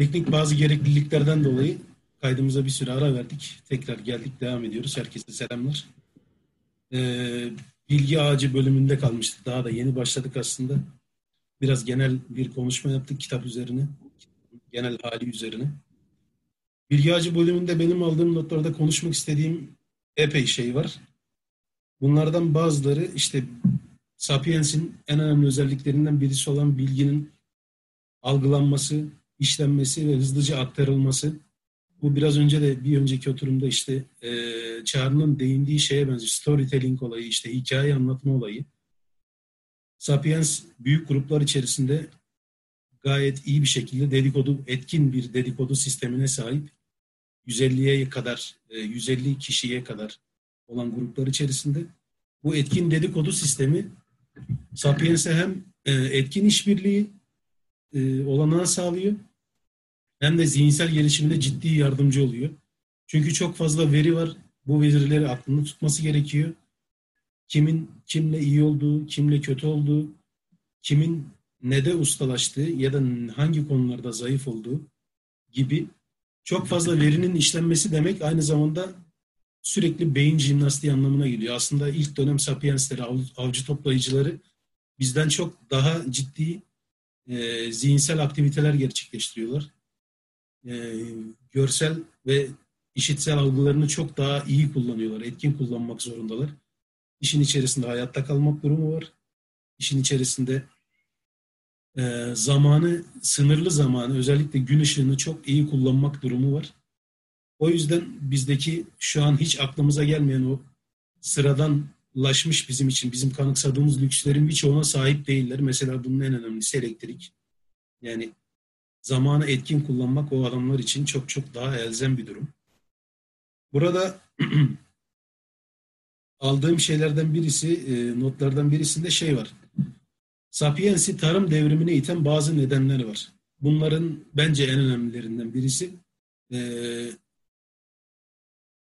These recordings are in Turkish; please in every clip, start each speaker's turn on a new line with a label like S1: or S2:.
S1: Teknik bazı gerekliliklerden dolayı kaydımıza bir süre ara verdik. Tekrar geldik, devam ediyoruz. Herkese selamlar. Ee, bilgi ağacı bölümünde kalmıştık. Daha da yeni başladık aslında. Biraz genel bir konuşma yaptık kitap üzerine. Genel hali üzerine. Bilgi ağacı bölümünde benim aldığım notlarda konuşmak istediğim epey şey var. Bunlardan bazıları işte Sapiens'in en önemli özelliklerinden birisi olan bilginin algılanması, işlenmesi ve hızlıca aktarılması. Bu biraz önce de bir önceki oturumda işte e, Çağrı'nın değindiği şeye benziyor. Storytelling olayı, işte hikaye anlatma olayı. Sapiens büyük gruplar içerisinde gayet iyi bir şekilde dedikodu, etkin bir dedikodu sistemine sahip. 150'ye kadar, 150 kişiye kadar olan gruplar içerisinde. Bu etkin dedikodu sistemi Sapiens'e hem e, etkin işbirliği e, olanağı sağlıyor hem de zihinsel gelişimine ciddi yardımcı oluyor. Çünkü çok fazla veri var. Bu verileri aklında tutması gerekiyor. Kimin kimle iyi olduğu, kimle kötü olduğu, kimin ne de ustalaştığı ya da hangi konularda zayıf olduğu gibi çok fazla verinin işlenmesi demek aynı zamanda sürekli beyin jimnastiği anlamına geliyor. Aslında ilk dönem sapiensleri, av, avcı toplayıcıları bizden çok daha ciddi e, zihinsel aktiviteler gerçekleştiriyorlar. E, görsel ve işitsel algılarını çok daha iyi kullanıyorlar. Etkin kullanmak zorundalar. İşin içerisinde hayatta kalmak durumu var. İşin içerisinde e, zamanı, sınırlı zamanı, özellikle gün ışığını çok iyi kullanmak durumu var. O yüzden bizdeki şu an hiç aklımıza gelmeyen o sıradanlaşmış bizim için, bizim kanıksadığımız lükslerin birçoğuna sahip değiller. Mesela bunun en önemlisi elektrik. Yani zamanı etkin kullanmak o adamlar için çok çok daha elzem bir durum. Burada aldığım şeylerden birisi, e, notlardan birisinde şey var. Sapiens'i tarım devrimine iten bazı nedenler var. Bunların bence en önemlilerinden birisi e,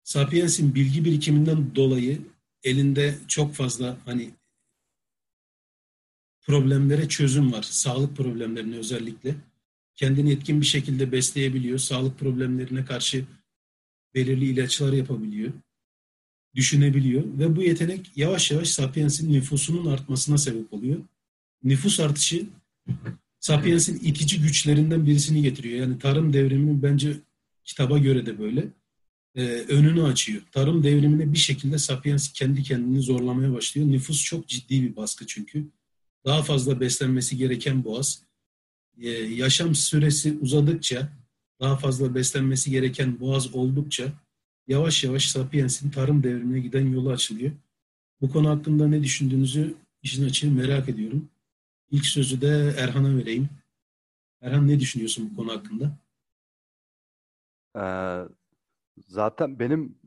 S1: Sapiens'in bilgi birikiminden dolayı elinde çok fazla hani problemlere çözüm var. Sağlık problemlerine özellikle. Kendini etkin bir şekilde besleyebiliyor. Sağlık problemlerine karşı belirli ilaçlar yapabiliyor. Düşünebiliyor. Ve bu yetenek yavaş yavaş Sapiens'in nüfusunun artmasına sebep oluyor. Nüfus artışı Sapiens'in itici güçlerinden birisini getiriyor. Yani tarım devriminin bence kitaba göre de böyle e, önünü açıyor. Tarım devrimine bir şekilde Sapiens kendi kendini zorlamaya başlıyor. Nüfus çok ciddi bir baskı çünkü. Daha fazla beslenmesi gereken boğaz. E, yaşam süresi uzadıkça, daha fazla beslenmesi gereken boğaz oldukça yavaş yavaş Sapiens'in tarım devrimine giden yolu açılıyor. Bu konu hakkında ne düşündüğünüzü işin açığı merak ediyorum. İlk sözü de Erhan'a vereyim. Erhan ne düşünüyorsun bu konu hakkında?
S2: Ee, Zaten benim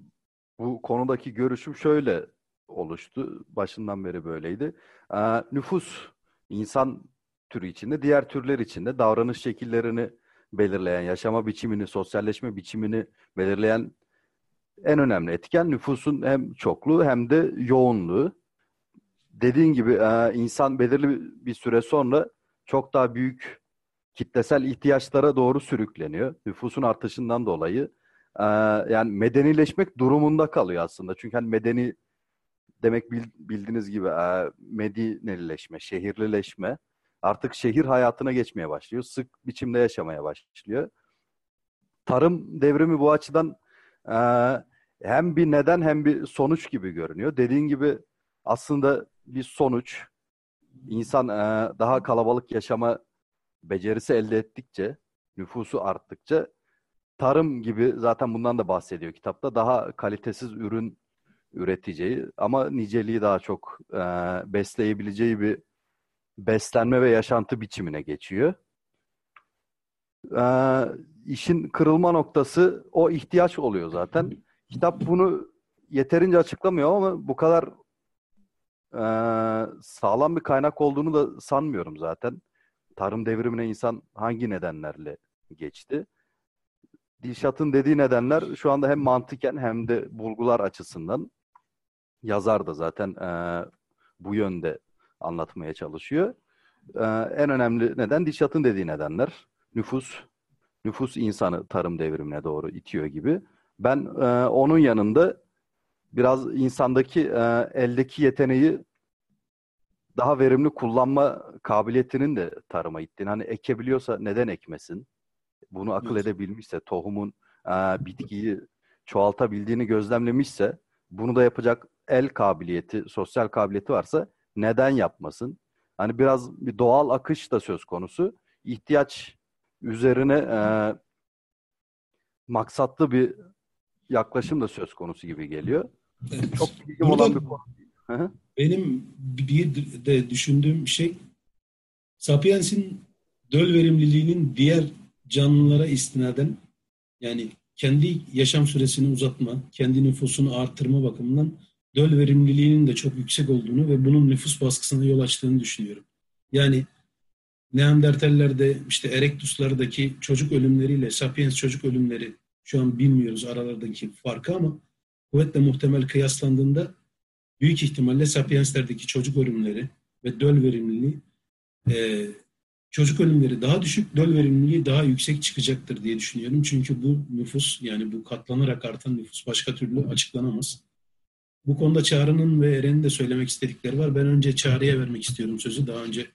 S2: bu konudaki görüşüm şöyle oluştu. Başından beri böyleydi. Ee, nüfus insan türü içinde, diğer türler içinde davranış şekillerini belirleyen, yaşama biçimini, sosyalleşme biçimini belirleyen en önemli etken nüfusun hem çokluğu hem de yoğunluğu. Dediğin gibi e, insan belirli bir süre sonra çok daha büyük kitlesel ihtiyaçlara doğru sürükleniyor. Nüfusun artışından dolayı e, yani medenileşmek durumunda kalıyor aslında. Çünkü hani medeni demek bildiğiniz gibi e, medinelileşme, şehirlileşme artık şehir hayatına geçmeye başlıyor. Sık biçimde yaşamaya başlıyor. Tarım devrimi bu açıdan e, hem bir neden hem bir sonuç gibi görünüyor. Dediğin gibi aslında bir sonuç. İnsan e, daha kalabalık yaşama becerisi elde ettikçe, nüfusu arttıkça tarım gibi zaten bundan da bahsediyor kitapta. Daha kalitesiz ürün üreteceği ama niceliği daha çok e, besleyebileceği bir beslenme ve yaşantı biçimine geçiyor. E, işin kırılma noktası o ihtiyaç oluyor zaten. Kitap bunu yeterince açıklamıyor ama bu kadar e, sağlam bir kaynak olduğunu da sanmıyorum zaten. Tarım devrimine insan hangi nedenlerle geçti? Dilşat'ın dediği nedenler şu anda hem mantıken hem de bulgular açısından yazar da zaten e, bu yönde anlatmaya çalışıyor. E, en önemli neden Dilşat'ın dediği nedenler. Nüfus, nüfus insanı tarım devrimine doğru itiyor gibi. Ben e, onun yanında biraz insandaki e, eldeki yeteneği daha verimli kullanma kabiliyetinin de tarıma ittiğini. Hani ekebiliyorsa neden ekmesin? Bunu akıl evet. edebilmişse, tohumun e, bitkiyi çoğaltabildiğini gözlemlemişse, bunu da yapacak el kabiliyeti, sosyal kabiliyeti varsa neden yapmasın? Hani biraz bir doğal akış da söz konusu. İhtiyaç üzerine e, maksatlı bir yaklaşım da söz konusu gibi geliyor. Evet. Çok bilgim olan bir konu.
S1: Benim bir de düşündüğüm şey Sapiens'in döl verimliliğinin diğer canlılara istinaden yani kendi yaşam süresini uzatma, kendi nüfusunu arttırma bakımından döl verimliliğinin de çok yüksek olduğunu ve bunun nüfus baskısına yol açtığını düşünüyorum. Yani Neandertallerde işte Erectus'lardaki çocuk ölümleriyle Sapiens çocuk ölümleri şu an bilmiyoruz aralardaki farkı ama kuvvetle muhtemel kıyaslandığında büyük ihtimalle Sapiens'lerdeki çocuk ölümleri ve döl verimliliği e, çocuk ölümleri daha düşük, döl verimliliği daha yüksek çıkacaktır diye düşünüyorum. Çünkü bu nüfus yani bu katlanarak artan nüfus başka türlü açıklanamaz. Bu konuda Çağrı'nın ve Eren'in de söylemek istedikleri var. Ben önce Çağrı'ya vermek istiyorum sözü. Daha önce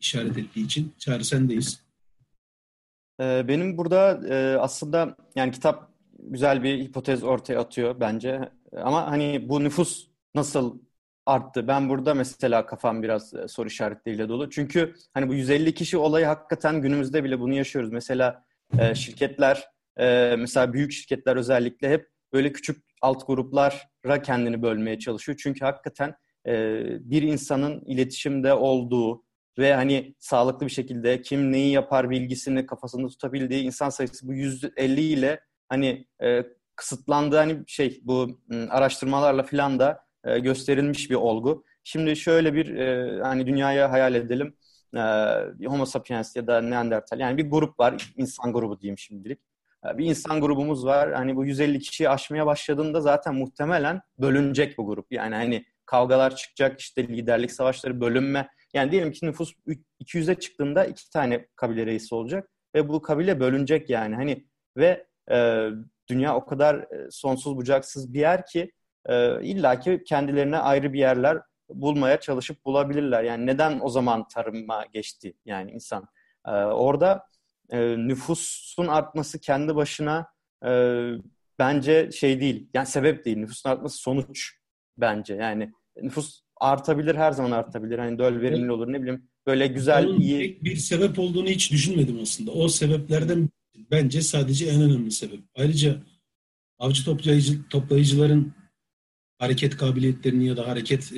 S1: işaret ettiği için. Çağrı sendeyiz.
S3: Ee, benim burada e, aslında yani kitap güzel bir hipotez ortaya atıyor bence. Ama hani bu nüfus nasıl arttı? Ben burada mesela kafam biraz e, soru işaretleriyle dolu. Çünkü hani bu 150 kişi olayı hakikaten günümüzde bile bunu yaşıyoruz. Mesela e, şirketler, mesela büyük şirketler özellikle hep böyle küçük alt gruplara kendini bölmeye çalışıyor. Çünkü hakikaten bir insanın iletişimde olduğu, ve hani sağlıklı bir şekilde kim neyi yapar bilgisini kafasında tutabildiği insan sayısı bu 150 ile hani e, kısıtlandığı hani şey bu araştırmalarla filan da e, gösterilmiş bir olgu. Şimdi şöyle bir e, hani dünyaya hayal edelim. E, Homo sapiens ya da Neandertal yani bir grup var insan grubu diyeyim şimdilik. E, bir insan grubumuz var. Hani bu 150 kişiyi aşmaya başladığında zaten muhtemelen bölünecek bu grup. Yani hani kavgalar çıkacak, işte liderlik savaşları, bölünme yani diyelim ki nüfus 200'e çıktığında iki tane kabile reisi olacak ve bu kabile bölünecek yani. Hani ve e, dünya o kadar e, sonsuz bucaksız bir yer ki e, illaki kendilerine ayrı bir yerler bulmaya çalışıp bulabilirler. Yani neden o zaman tarıma geçti yani insan? E, orada e, nüfusun artması kendi başına e, bence şey değil. Yani sebep değil. Nüfusun artması sonuç bence. Yani nüfus artabilir her zaman artabilir. Hani döl verimli olur ne bileyim böyle güzel
S1: Onun iyi. bir sebep olduğunu hiç düşünmedim aslında. O sebeplerden bence sadece en önemli sebep. Ayrıca avcı toplayıcı, toplayıcıların hareket kabiliyetlerini ya da hareket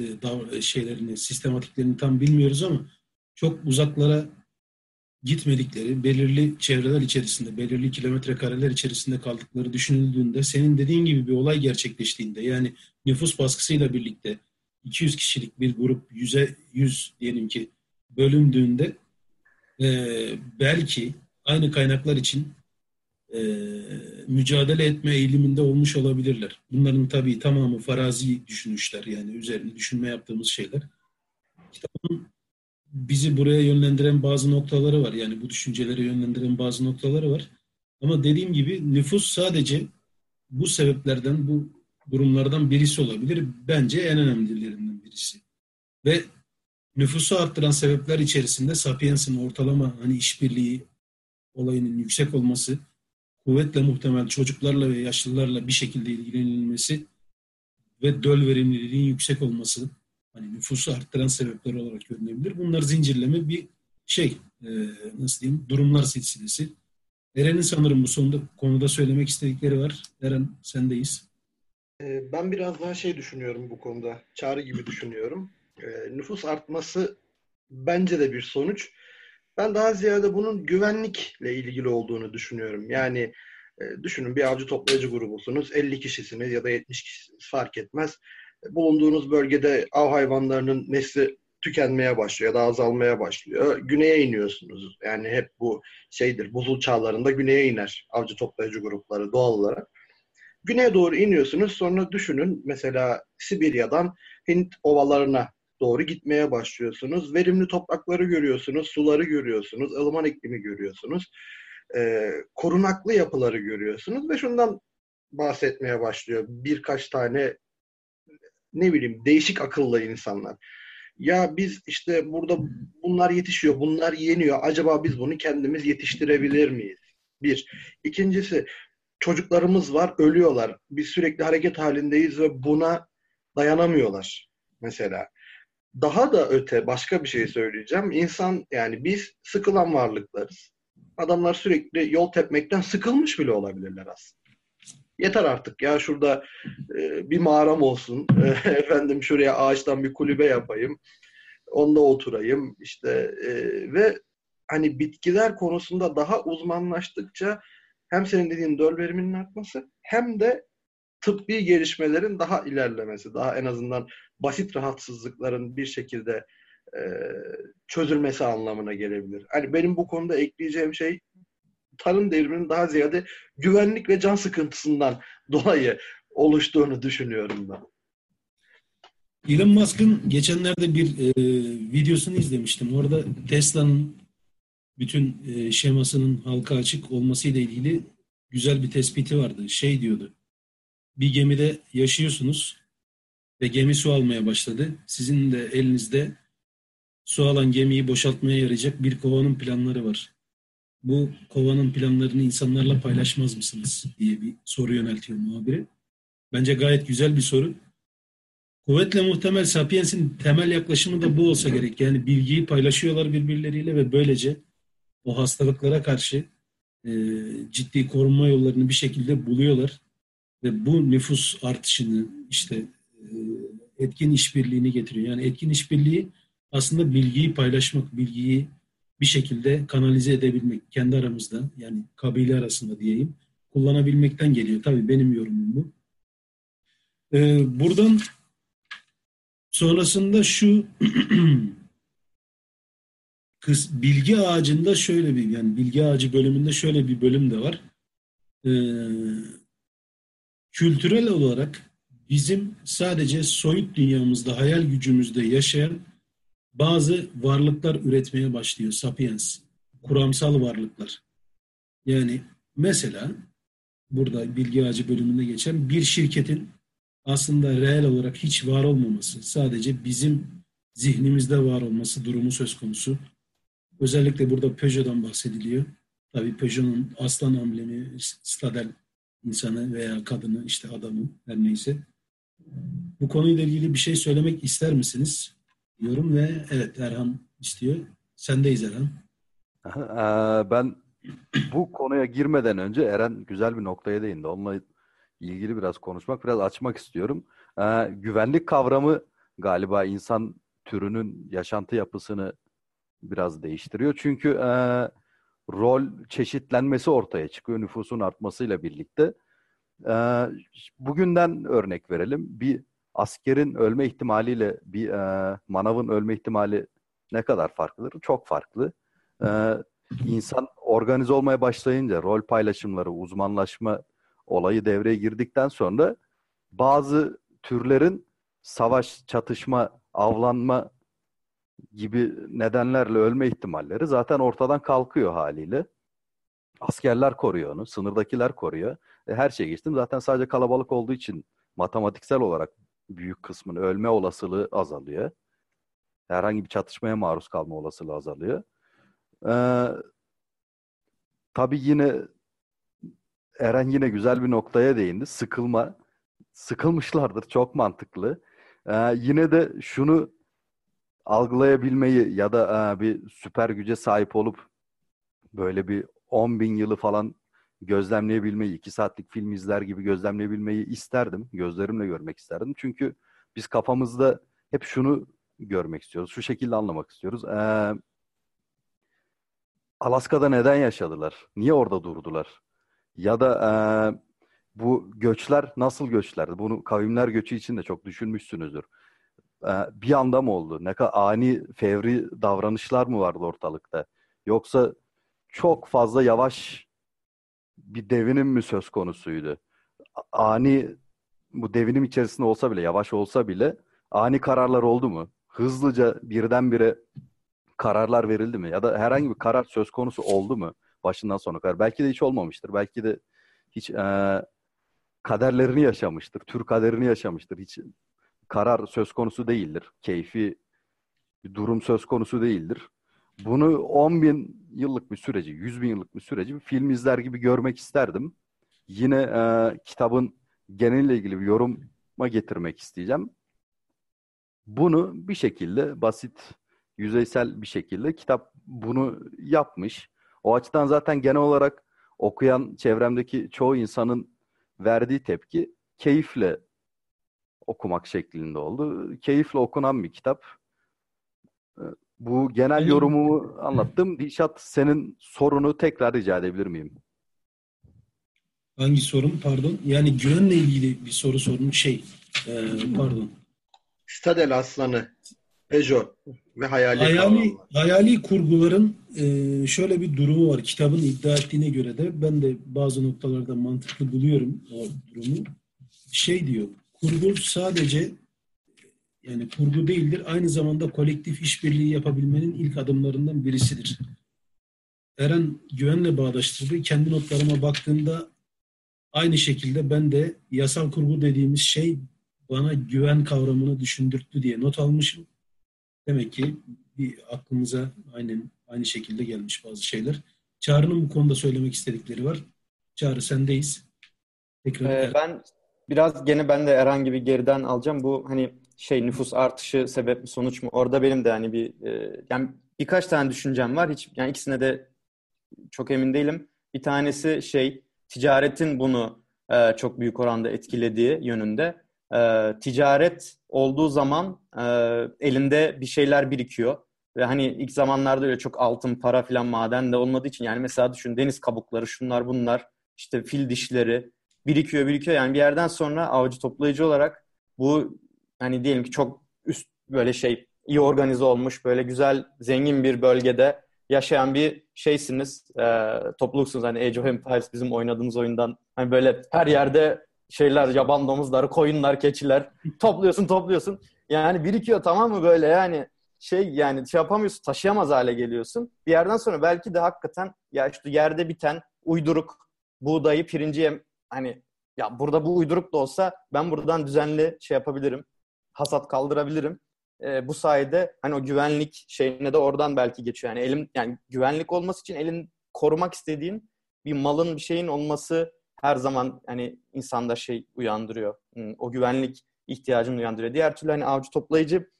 S1: e, şeylerini, sistematiklerini tam bilmiyoruz ama çok uzaklara gitmedikleri, belirli çevreler içerisinde, belirli kilometre kareler içerisinde kaldıkları düşünüldüğünde, senin dediğin gibi bir olay gerçekleştiğinde, yani nüfus baskısıyla birlikte 200 kişilik bir grup 100'e 100 diyelim ki bölündüğünde e, belki aynı kaynaklar için e, mücadele etme eğiliminde olmuş olabilirler. Bunların tabii tamamı farazi düşünüşler yani üzerine düşünme yaptığımız şeyler. Kitabın bizi buraya yönlendiren bazı noktaları var. Yani bu düşüncelere yönlendiren bazı noktaları var. Ama dediğim gibi nüfus sadece bu sebeplerden, bu durumlardan birisi olabilir. Bence en önemlilerinden birisi. Ve nüfusu arttıran sebepler içerisinde Sapiens'in ortalama hani işbirliği olayının yüksek olması, kuvvetle muhtemel çocuklarla ve yaşlılarla bir şekilde ilgilenilmesi ve döl verimliliğinin yüksek olması hani nüfusu arttıran sebepler olarak görünebilir. Bunlar zincirleme bir şey, e, nasıl diyeyim, durumlar silsilesi. Eren'in sanırım bu sonunda konuda söylemek istedikleri var. Eren sendeyiz.
S4: Ee, ben biraz daha şey düşünüyorum bu konuda. Çağrı gibi düşünüyorum. Ee, nüfus artması bence de bir sonuç. Ben daha ziyade bunun güvenlikle ilgili olduğunu düşünüyorum. Yani e, düşünün bir avcı toplayıcı grubusunuz. 50 kişisiniz ya da 70 kişisiniz fark etmez. Bulunduğunuz bölgede av hayvanlarının nesli tükenmeye başlıyor ya da azalmaya başlıyor. Güneye iniyorsunuz. Yani hep bu şeydir. Buzul çağlarında güneye iner avcı toplayıcı grupları doğal olarak. Güneye doğru iniyorsunuz. Sonra düşünün mesela Sibirya'dan Hint ovalarına doğru gitmeye başlıyorsunuz. Verimli toprakları görüyorsunuz, suları görüyorsunuz, ılıman iklimi görüyorsunuz. e, korunaklı yapıları görüyorsunuz ve şundan bahsetmeye başlıyor birkaç tane ne bileyim değişik akıllı insanlar. Ya biz işte burada bunlar yetişiyor, bunlar yeniyor. Acaba biz bunu kendimiz yetiştirebilir miyiz? Bir. İkincisi çocuklarımız var, ölüyorlar. Biz sürekli hareket halindeyiz ve buna dayanamıyorlar mesela. Daha da öte başka bir şey söyleyeceğim. İnsan yani biz sıkılan varlıklarız. Adamlar sürekli yol tepmekten sıkılmış bile olabilirler aslında. Yeter artık ya şurada e, bir mağaram olsun. E, efendim şuraya ağaçtan bir kulübe yapayım. Onda oturayım. işte e, ve hani bitkiler konusunda daha uzmanlaştıkça hem senin dediğin döl veriminin artması hem de tıbbi gelişmelerin daha ilerlemesi, daha en azından basit rahatsızlıkların bir şekilde e, çözülmesi anlamına gelebilir. Hani benim bu konuda ekleyeceğim şey tarım devriminin daha ziyade güvenlik ve can sıkıntısından dolayı oluştuğunu düşünüyorum ben.
S1: Elon Musk'ın geçenlerde bir e, videosunu izlemiştim. Orada Tesla'nın bütün e, şemasının halka açık olmasıyla ilgili güzel bir tespiti vardı. Şey diyordu. Bir gemide yaşıyorsunuz ve gemi su almaya başladı. Sizin de elinizde su alan gemiyi boşaltmaya yarayacak bir kovanın planları var. Bu kovanın planlarını insanlarla paylaşmaz mısınız diye bir soru yöneltiyor muhabiri. Bence gayet güzel bir soru. Kuvvetle muhtemel Sapiens'in temel yaklaşımı da bu olsa gerek. Yani bilgiyi paylaşıyorlar birbirleriyle ve böylece o hastalıklara karşı e, ciddi korunma yollarını bir şekilde buluyorlar. Ve bu nüfus artışını işte e, etkin işbirliğini getiriyor. Yani etkin işbirliği aslında bilgiyi paylaşmak, bilgiyi bir şekilde kanalize edebilmek kendi aramızda yani kabile arasında diyeyim kullanabilmekten geliyor. Tabii benim yorumum bu. Ee, buradan sonrasında şu bilgi ağacında şöyle bir yani bilgi ağacı bölümünde şöyle bir bölüm de var. Ee, kültürel olarak bizim sadece soyut dünyamızda, hayal gücümüzde yaşayan bazı varlıklar üretmeye başlıyor Sapiens. Kuramsal varlıklar. Yani mesela burada bilgi ağacı bölümünde geçen bir şirketin aslında reel olarak hiç var olmaması, sadece bizim zihnimizde var olması durumu söz konusu. Özellikle burada Peugeot'dan bahsediliyor. Tabii Peugeot'un aslan amblemi Stadel insanı veya kadını işte adamı her neyse. Bu konuyla ilgili bir şey söylemek ister misiniz? Diyorum ve evet Erhan istiyor. Sendeyiz Erhan.
S2: Ben bu konuya girmeden önce Eren güzel bir noktaya değindi. Onunla ilgili biraz konuşmak, biraz açmak istiyorum. Güvenlik kavramı galiba insan türünün yaşantı yapısını biraz değiştiriyor. Çünkü e, rol çeşitlenmesi ortaya çıkıyor nüfusun artmasıyla birlikte. E, bugünden örnek verelim. Bir askerin ölme ihtimaliyle bir e, manavın ölme ihtimali ne kadar farklıdır? Çok farklı. E, insan organize olmaya başlayınca rol paylaşımları, uzmanlaşma olayı devreye girdikten sonra bazı türlerin savaş, çatışma, avlanma gibi nedenlerle ölme ihtimalleri zaten ortadan kalkıyor haliyle. Askerler koruyor onu, sınırdakiler koruyor. E, her şey geçtim. Zaten sadece kalabalık olduğu için matematiksel olarak büyük kısmını ölme olasılığı azalıyor. Herhangi bir çatışmaya maruz kalma olasılığı azalıyor. Ee, tabii yine Eren yine güzel bir noktaya değindi. Sıkılma. Sıkılmışlardır. Çok mantıklı. Ee, yine de şunu algılayabilmeyi ya da e, bir süper güce sahip olup böyle bir 10 bin yılı falan gözlemleyebilmeyi, iki saatlik film izler gibi gözlemleyebilmeyi isterdim. Gözlerimle görmek isterdim. Çünkü biz kafamızda hep şunu görmek istiyoruz. Şu şekilde anlamak istiyoruz. Ee, Alaska'da neden yaşadılar? Niye orada durdular? Ya da e, bu göçler nasıl göçlerdi? Bunu kavimler göçü için de çok düşünmüşsünüzdür. E, bir anda mı oldu? Ne kadar ani, fevri davranışlar mı vardı ortalıkta? Yoksa çok fazla yavaş bir devinim mi söz konusuydu? Ani bu devinim içerisinde olsa bile, yavaş olsa bile ani kararlar oldu mu? Hızlıca birdenbire kararlar verildi mi? Ya da herhangi bir karar söz konusu oldu mu? başından sona kadar. Belki de hiç olmamıştır. Belki de hiç e, kaderlerini yaşamıştır. Tür kaderini yaşamıştır. Hiç karar söz konusu değildir. Keyfi bir durum söz konusu değildir. Bunu 10 bin yıllık bir süreci, 100 bin yıllık bir süreci bir film izler gibi görmek isterdim. Yine e, kitabın geneliyle ilgili bir yoruma getirmek isteyeceğim. Bunu bir şekilde basit, yüzeysel bir şekilde kitap bunu yapmış. O açıdan zaten genel olarak okuyan çevremdeki çoğu insanın verdiği tepki keyifle okumak şeklinde oldu. Keyifle okunan bir kitap. Ee, bu genel yorumumu anlattım. Dişat senin sorunu tekrar rica edebilir miyim?
S1: Hangi sorun? Pardon. Yani güvenle ilgili bir soru sorun. Şey, e, pardon.
S4: Stadel Aslanı, Peugeot ve hayali
S1: hayali, hayali kurguların e, şöyle bir durumu var. Kitabın iddia ettiğine göre de ben de bazı noktalarda mantıklı buluyorum o durumu. Şey diyor, kurgu sadece yani kurgu değildir. Aynı zamanda kolektif işbirliği yapabilmenin ilk adımlarından birisidir. Eren güvenle bağdaştırdı. Kendi notlarıma baktığımda aynı şekilde ben de yasal kurgu dediğimiz şey bana güven kavramını düşündürttü diye not almışım. Demek ki bir aklımıza aynen aynı şekilde gelmiş bazı şeyler. Çağrı'nın bu konuda söylemek istedikleri var. Çağrı sendeyiz.
S3: Tekrar ee, ben biraz gene ben de herhangi bir geriden alacağım. Bu hani şey nüfus artışı sebep mi sonuç mu? Orada benim de hani bir e, yani birkaç tane düşüncem var. Hiç yani ikisine de çok emin değilim. Bir tanesi şey ticaretin bunu e, çok büyük oranda etkilediği yönünde. E, ticaret olduğu zaman e, elinde bir şeyler birikiyor. Ve hani ilk zamanlarda öyle çok altın, para filan maden de olmadığı için yani mesela düşün deniz kabukları, şunlar bunlar, işte fil dişleri birikiyor, birikiyor. Yani bir yerden sonra avcı toplayıcı olarak bu hani diyelim ki çok üst böyle şey iyi organize olmuş, böyle güzel, zengin bir bölgede yaşayan bir şeysiniz, e, topluluksunuz. Hani Age of Empires bizim oynadığımız oyundan hani böyle her yerde şeyler, yaban domuzları, koyunlar, keçiler topluyorsun, topluyorsun. Yani birikiyor tamam mı böyle yani şey yani şey yapamıyorsun, taşıyamaz hale geliyorsun. Bir yerden sonra belki de hakikaten ya işte yerde biten uyduruk buğdayı, pirinci yem, hani ya burada bu uyduruk da olsa ben buradan düzenli şey yapabilirim, hasat kaldırabilirim. E, bu sayede hani o güvenlik şeyine de oradan belki geçiyor. Yani elim yani güvenlik olması için elin korumak istediğin bir malın bir şeyin olması her zaman hani insanda şey uyandırıyor. Hmm, o güvenlik ihtiyacını uyandırıyor. Diğer türlü hani avcı toplayıcı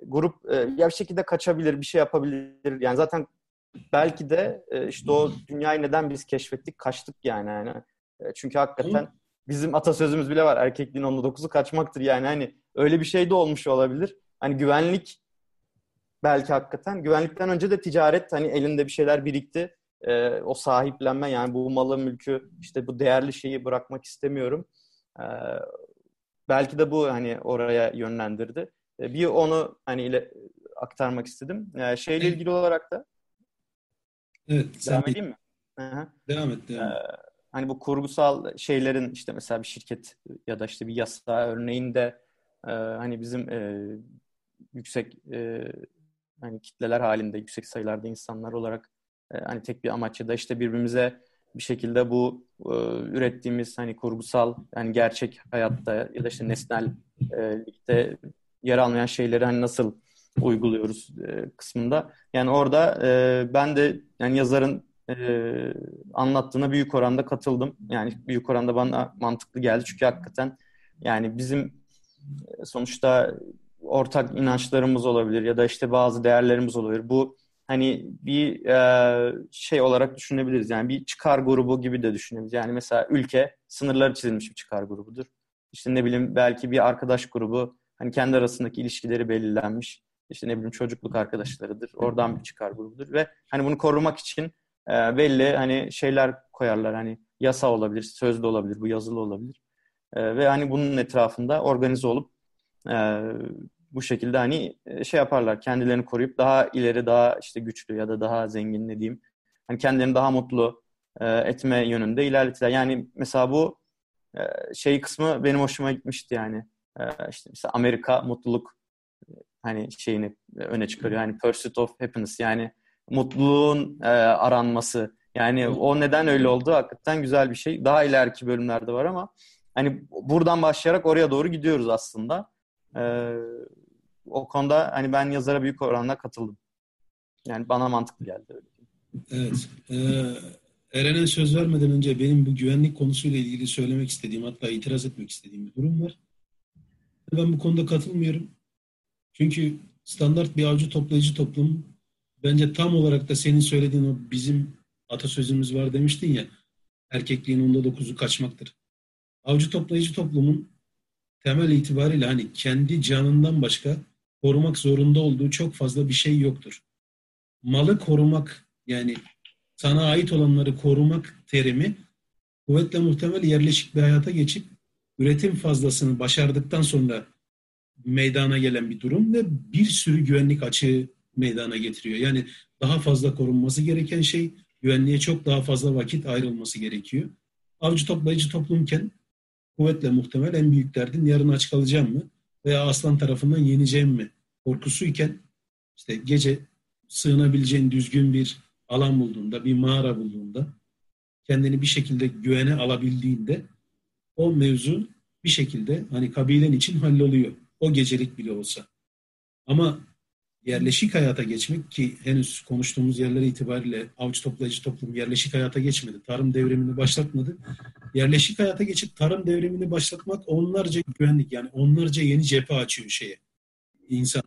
S3: grup e, ya bir şekilde kaçabilir, bir şey yapabilir. Yani zaten belki de e, işte o dünyayı neden biz keşfettik, kaçtık yani. yani. E, çünkü hakikaten bizim atasözümüz bile var. Erkekliğin onda dokuzu kaçmaktır yani. Hani öyle bir şey de olmuş olabilir. Hani güvenlik belki hakikaten. Güvenlikten önce de ticaret hani elinde bir şeyler birikti e, o sahiplenme yani bu malı mülkü işte bu değerli şeyi bırakmak istemiyorum. E, belki de bu hani oraya yönlendirdi. E, bir onu hani ile aktarmak istedim. E, şeyle ilgili olarak da
S1: Evet.
S3: Devam edeyim mi?
S1: Hı-hı. Devam et. Devam. Ee,
S3: hani bu kurgusal şeylerin işte mesela bir şirket ya da işte bir yasa örneğinde e, hani bizim e, yüksek e, hani kitleler halinde yüksek sayılarda insanlar olarak e, hani tek bir amaç ya da işte birbirimize bir şekilde bu e, ürettiğimiz hani kurgusal yani gerçek hayatta ya da işte nesnel e, yer almayan şeyleri hani nasıl uyguluyoruz e, kısmında. Yani orada e, ben de yani yazarın e, anlattığına büyük oranda katıldım. Yani büyük oranda bana mantıklı geldi çünkü hakikaten yani bizim sonuçta ortak inançlarımız olabilir ya da işte bazı değerlerimiz olabilir. Bu hani bir e, şey olarak düşünebiliriz. Yani bir çıkar grubu gibi de düşünebiliriz. Yani mesela ülke sınırları çizilmiş bir çıkar grubudur. İşte ne bileyim belki bir arkadaş grubu hani kendi arasındaki ilişkileri belirlenmiş. İşte ne bileyim çocukluk arkadaşlarıdır. Oradan bir çıkar grubudur ve hani bunu korumak için e, belli hani şeyler koyarlar. Hani yasa olabilir, sözlü olabilir, bu yazılı olabilir. E, ve hani bunun etrafında organize olup e, bu şekilde hani e, şey yaparlar. Kendilerini koruyup daha ileri, daha işte güçlü ya da daha zengin ne diyeyim. Hani kendilerini daha mutlu e, etme yönünde ilerletirler. Yani mesela bu e, şey kısmı benim hoşuma gitmişti yani. E, işte mesela Amerika mutluluk e, hani şeyini öne çıkarıyor. Yani pursuit of happiness yani mutluluğun e, aranması. Yani o neden öyle oldu hakikaten güzel bir şey. Daha ileriki bölümlerde var ama hani buradan başlayarak oraya doğru gidiyoruz aslında. Ee, o konuda hani ben yazara büyük oranda katıldım. Yani bana mantıklı geldi öyle.
S1: Evet. Ee, Eren'e söz vermeden önce benim bu güvenlik konusuyla ilgili söylemek istediğim hatta itiraz etmek istediğim bir durum var. Ben bu konuda katılmıyorum. Çünkü standart bir avcı toplayıcı toplum bence tam olarak da senin söylediğin o bizim atasözümüz var demiştin ya erkekliğin onda dokuzu kaçmaktır. Avcı toplayıcı toplumun temel itibariyle hani kendi canından başka korumak zorunda olduğu çok fazla bir şey yoktur. Malı korumak yani sana ait olanları korumak terimi kuvvetle muhtemel yerleşik bir hayata geçip üretim fazlasını başardıktan sonra meydana gelen bir durum ve bir sürü güvenlik açığı meydana getiriyor. Yani daha fazla korunması gereken şey güvenliğe çok daha fazla vakit ayrılması gerekiyor. Avcı toplayıcı toplumken kuvvetle muhtemel en büyük derdin yarın aç kalacağım mı veya aslan tarafından yeneceğim mi korkusuyken işte gece sığınabileceğin düzgün bir alan bulduğunda, bir mağara bulduğunda, kendini bir şekilde güvene alabildiğinde o mevzu bir şekilde hani kabilen için halloluyor. O gecelik bile olsa. Ama yerleşik hayata geçmek ki henüz konuştuğumuz yerler itibariyle avcı toplayıcı toplum yerleşik hayata geçmedi. Tarım devrimini başlatmadı. Yerleşik hayata geçip tarım devrimini başlatmak onlarca güvenlik yani onlarca yeni cephe açıyor şeye. İnsan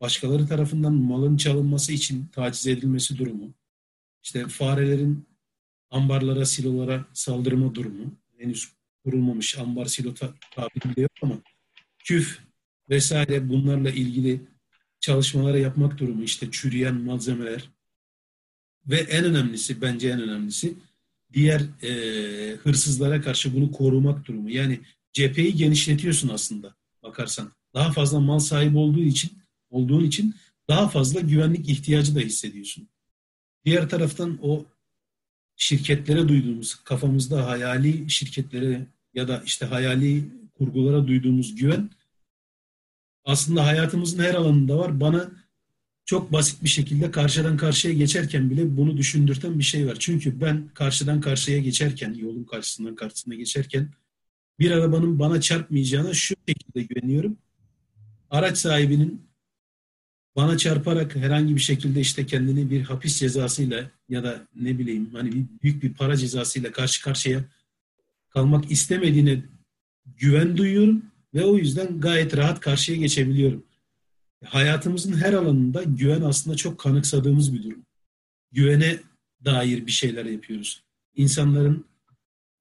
S1: başkaları tarafından malın çalınması için taciz edilmesi durumu. İşte farelerin ambarlara, silolara saldırma durumu. Henüz kurulmamış ambar silo tabiri bile yok ama küf vesaire bunlarla ilgili çalışmaları yapmak durumu işte çürüyen malzemeler ve en önemlisi bence en önemlisi diğer e, hırsızlara karşı bunu korumak durumu. Yani cepheyi genişletiyorsun aslında bakarsan. Daha fazla mal sahibi olduğu için olduğun için daha fazla güvenlik ihtiyacı da hissediyorsun. Diğer taraftan o şirketlere duyduğumuz, kafamızda hayali şirketlere ya da işte hayali kurgulara duyduğumuz güven aslında hayatımızın her alanında var. Bana çok basit bir şekilde karşıdan karşıya geçerken bile bunu düşündürten bir şey var. Çünkü ben karşıdan karşıya geçerken, yolun karşısından karşısına geçerken bir arabanın bana çarpmayacağına şu şekilde güveniyorum. Araç sahibinin bana çarparak herhangi bir şekilde işte kendini bir hapis cezasıyla ya da ne bileyim hani bir, büyük bir para cezasıyla karşı karşıya kalmak istemediğine güven duyuyorum ve o yüzden gayet rahat karşıya geçebiliyorum. Hayatımızın her alanında güven aslında çok kanıksadığımız bir durum. Güvene dair bir şeyler yapıyoruz. İnsanların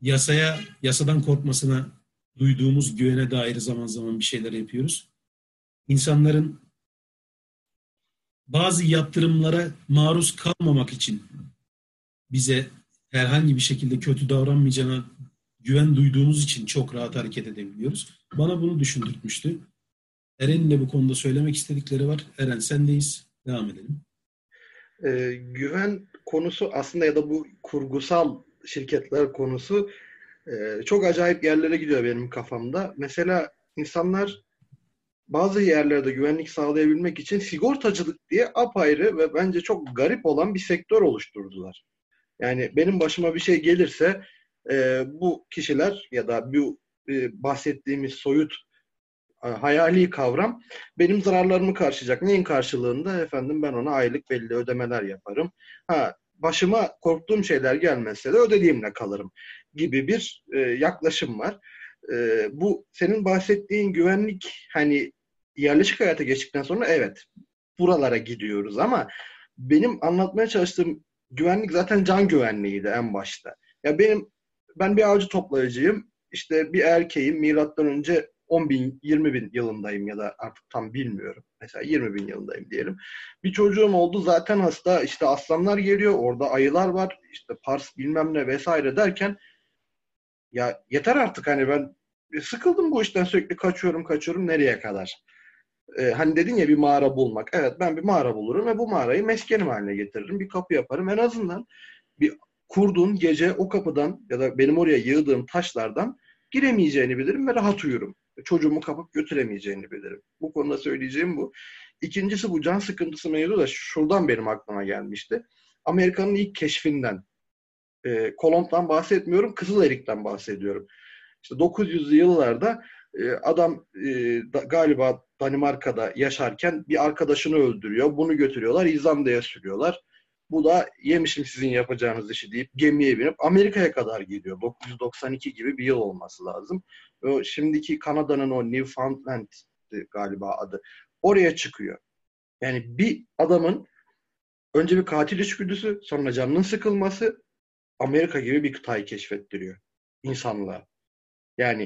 S1: yasaya, yasadan korkmasına duyduğumuz güvene dair zaman zaman bir şeyler yapıyoruz. İnsanların bazı yaptırımlara maruz kalmamak için bize herhangi bir şekilde kötü davranmayacağına güven duyduğumuz için çok rahat hareket edebiliyoruz. Bana bunu düşündürtmüştü. Eren'in de bu konuda söylemek istedikleri var. Eren sendeyiz. Devam edelim.
S4: Ee, güven konusu aslında ya da bu kurgusal şirketler konusu e, çok acayip yerlere gidiyor benim kafamda. Mesela insanlar bazı yerlerde güvenlik sağlayabilmek için sigortacılık diye apayrı ve bence çok garip olan bir sektör oluşturdular. Yani benim başıma bir şey gelirse e, bu kişiler ya da bu e, bahsettiğimiz soyut e, hayali kavram benim zararlarımı karşılayacak. Neyin karşılığında? Efendim ben ona aylık belli ödemeler yaparım. Ha başıma korktuğum şeyler gelmezse de ödediğimle kalırım gibi bir e, yaklaşım var. E, bu senin bahsettiğin güvenlik hani yerleşik hayata geçtikten sonra evet buralara gidiyoruz ama benim anlatmaya çalıştığım güvenlik zaten can güvenliğiydi en başta. Ya benim ben bir avcı toplayıcıyım. İşte bir erkeğim. Milattan önce 10 bin, 20 bin yılındayım ya da artık tam bilmiyorum. Mesela 20 bin yılındayım diyelim. Bir çocuğum oldu zaten hasta. İşte aslanlar geliyor. Orada ayılar var. İşte pars bilmem ne vesaire derken ya yeter artık hani ben sıkıldım bu işten sürekli kaçıyorum kaçıyorum nereye kadar? Ee, hani dedin ya bir mağara bulmak. Evet ben bir mağara bulurum ve bu mağarayı meskenim haline getiririm. Bir kapı yaparım. En azından bir kurduğun gece o kapıdan ya da benim oraya yığdığım taşlardan giremeyeceğini bilirim ve rahat uyurum. Çocuğumu kapıp götüremeyeceğini bilirim. Bu konuda söyleyeceğim bu. İkincisi bu can sıkıntısı mevzu da şuradan benim aklıma gelmişti. Amerika'nın ilk keşfinden E, Kolomb'dan bahsetmiyorum, Kızıl Erik'ten bahsediyorum. İşte 900'lü yıllarda e, adam e, da, galiba Danimarka'da yaşarken bir arkadaşını öldürüyor. Bunu götürüyorlar, İzlanda'ya sürüyorlar. Bu da yemişim sizin yapacağınız işi deyip gemiye binip Amerika'ya kadar gidiyor. 992 gibi bir yıl olması lazım. O şimdiki Kanada'nın o Newfoundland galiba adı. Oraya çıkıyor. Yani bir adamın önce bir katil içgüdüsü, sonra canının sıkılması Amerika gibi bir kıtayı keşfettiriyor insanlığa. Yani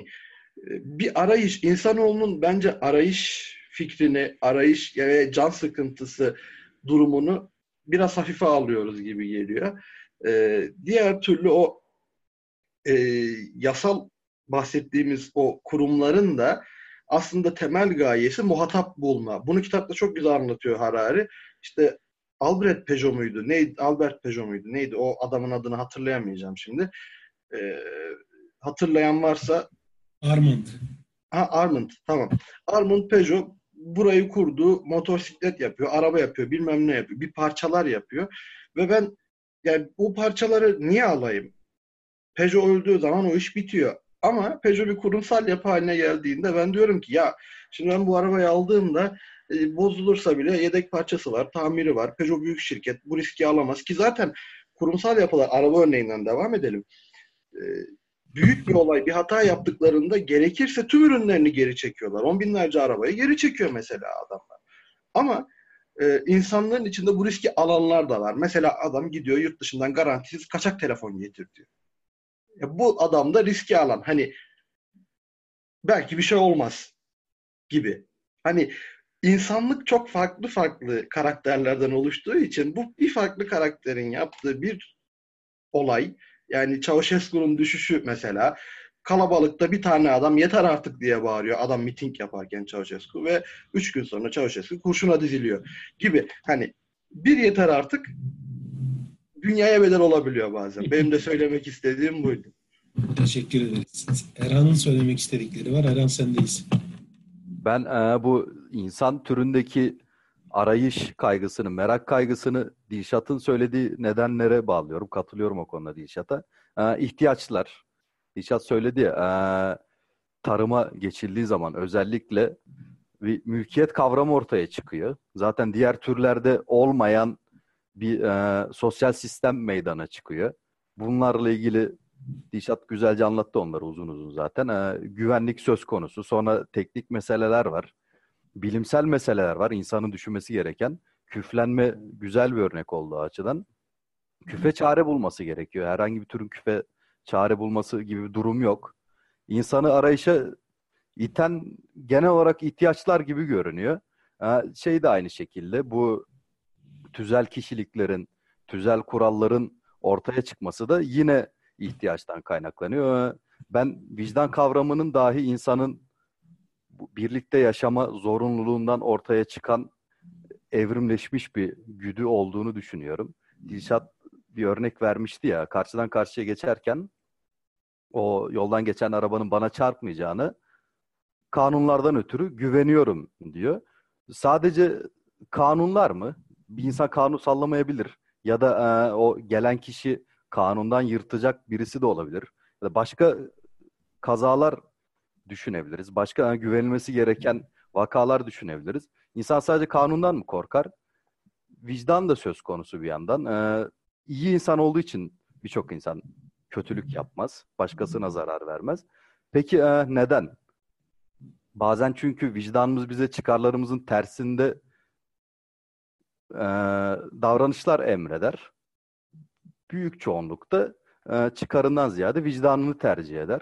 S4: e, bir arayış, insanoğlunun bence arayış fikrini, arayış ve can sıkıntısı durumunu biraz hafife alıyoruz gibi geliyor. Ee, diğer türlü o e, yasal bahsettiğimiz o kurumların da aslında temel gayesi muhatap bulma. Bunu kitapta çok güzel anlatıyor Harari. İşte Albert Peugeot muydu? Neydi? Albert Peugeot muydu? Neydi? O adamın adını hatırlayamayacağım şimdi. Ee, hatırlayan varsa
S1: Armand.
S4: Ha Armand tamam. Armand Peugeot burayı kurdu, motosiklet yapıyor, araba yapıyor, bilmem ne yapıyor, bir parçalar yapıyor. Ve ben yani bu parçaları niye alayım? Peugeot öldüğü zaman o iş bitiyor. Ama Peugeot bir kurumsal yapı haline geldiğinde ben diyorum ki ya şimdi ben bu arabayı aldığımda e, bozulursa bile yedek parçası var, tamiri var. Peugeot büyük şirket bu riski alamaz ki zaten kurumsal yapılar araba örneğinden devam edelim. E, büyük bir olay, bir hata yaptıklarında gerekirse tüm ürünlerini geri çekiyorlar. On binlerce arabayı geri çekiyor mesela adamlar. Ama e, insanların içinde bu riski alanlar da var. Mesela adam gidiyor yurt dışından garantisiz kaçak telefon getir diyor. Ya bu adam da riski alan. Hani belki bir şey olmaz gibi. Hani insanlık çok farklı farklı karakterlerden oluştuğu için bu bir farklı karakterin yaptığı bir olay. Yani Çavuşescu'nun düşüşü mesela kalabalıkta bir tane adam yeter artık diye bağırıyor. Adam miting yaparken Çavuşescu ve üç gün sonra Çavuşescu kurşuna diziliyor gibi. Hani bir yeter artık dünyaya bedel olabiliyor bazen. Benim de söylemek istediğim buydu.
S1: Teşekkür ederiz. Erhan'ın söylemek istedikleri var. Erhan sendeyiz.
S2: Ben e, bu insan türündeki arayış kaygısını, merak kaygısını Dilşat'ın söylediği nedenlere bağlıyorum. Katılıyorum o konuda Dilşat'a. E, ihtiyaçlar. Dilşat söyledi ya, e, tarıma geçildiği zaman özellikle bir mülkiyet kavramı ortaya çıkıyor. Zaten diğer türlerde olmayan bir e, sosyal sistem meydana çıkıyor. Bunlarla ilgili Dişat güzelce anlattı onları uzun uzun zaten. E, güvenlik söz konusu. Sonra teknik meseleler var. Bilimsel meseleler var. İnsanın düşünmesi gereken. Küflenme güzel bir örnek olduğu açıdan. Küfe çare bulması gerekiyor. Herhangi bir türün küfe çare bulması gibi bir durum yok. İnsanı arayışa iten genel olarak ihtiyaçlar gibi görünüyor. Şey de aynı şekilde bu tüzel kişiliklerin, tüzel kuralların ortaya çıkması da yine ihtiyaçtan kaynaklanıyor. Ben vicdan kavramının dahi insanın birlikte yaşama zorunluluğundan ortaya çıkan evrimleşmiş bir güdü olduğunu düşünüyorum. Dilşat bir örnek vermişti ya, karşıdan karşıya geçerken o yoldan geçen arabanın bana çarpmayacağını kanunlardan ötürü güveniyorum diyor. Sadece kanunlar mı? bir insan kanun sallamayabilir. Ya da e, o gelen kişi kanundan yırtacak birisi de olabilir. Ya da başka kazalar düşünebiliriz. Başka güvenilmesi gereken vakalar düşünebiliriz. İnsan sadece kanundan mı korkar? Vicdan da söz konusu bir yandan. E, iyi insan olduğu için birçok insan kötülük yapmaz. Başkasına zarar vermez. Peki e, neden? Bazen çünkü vicdanımız bize çıkarlarımızın tersinde e, davranışlar emreder. Büyük çoğunlukta e, çıkarından ziyade vicdanını tercih eder.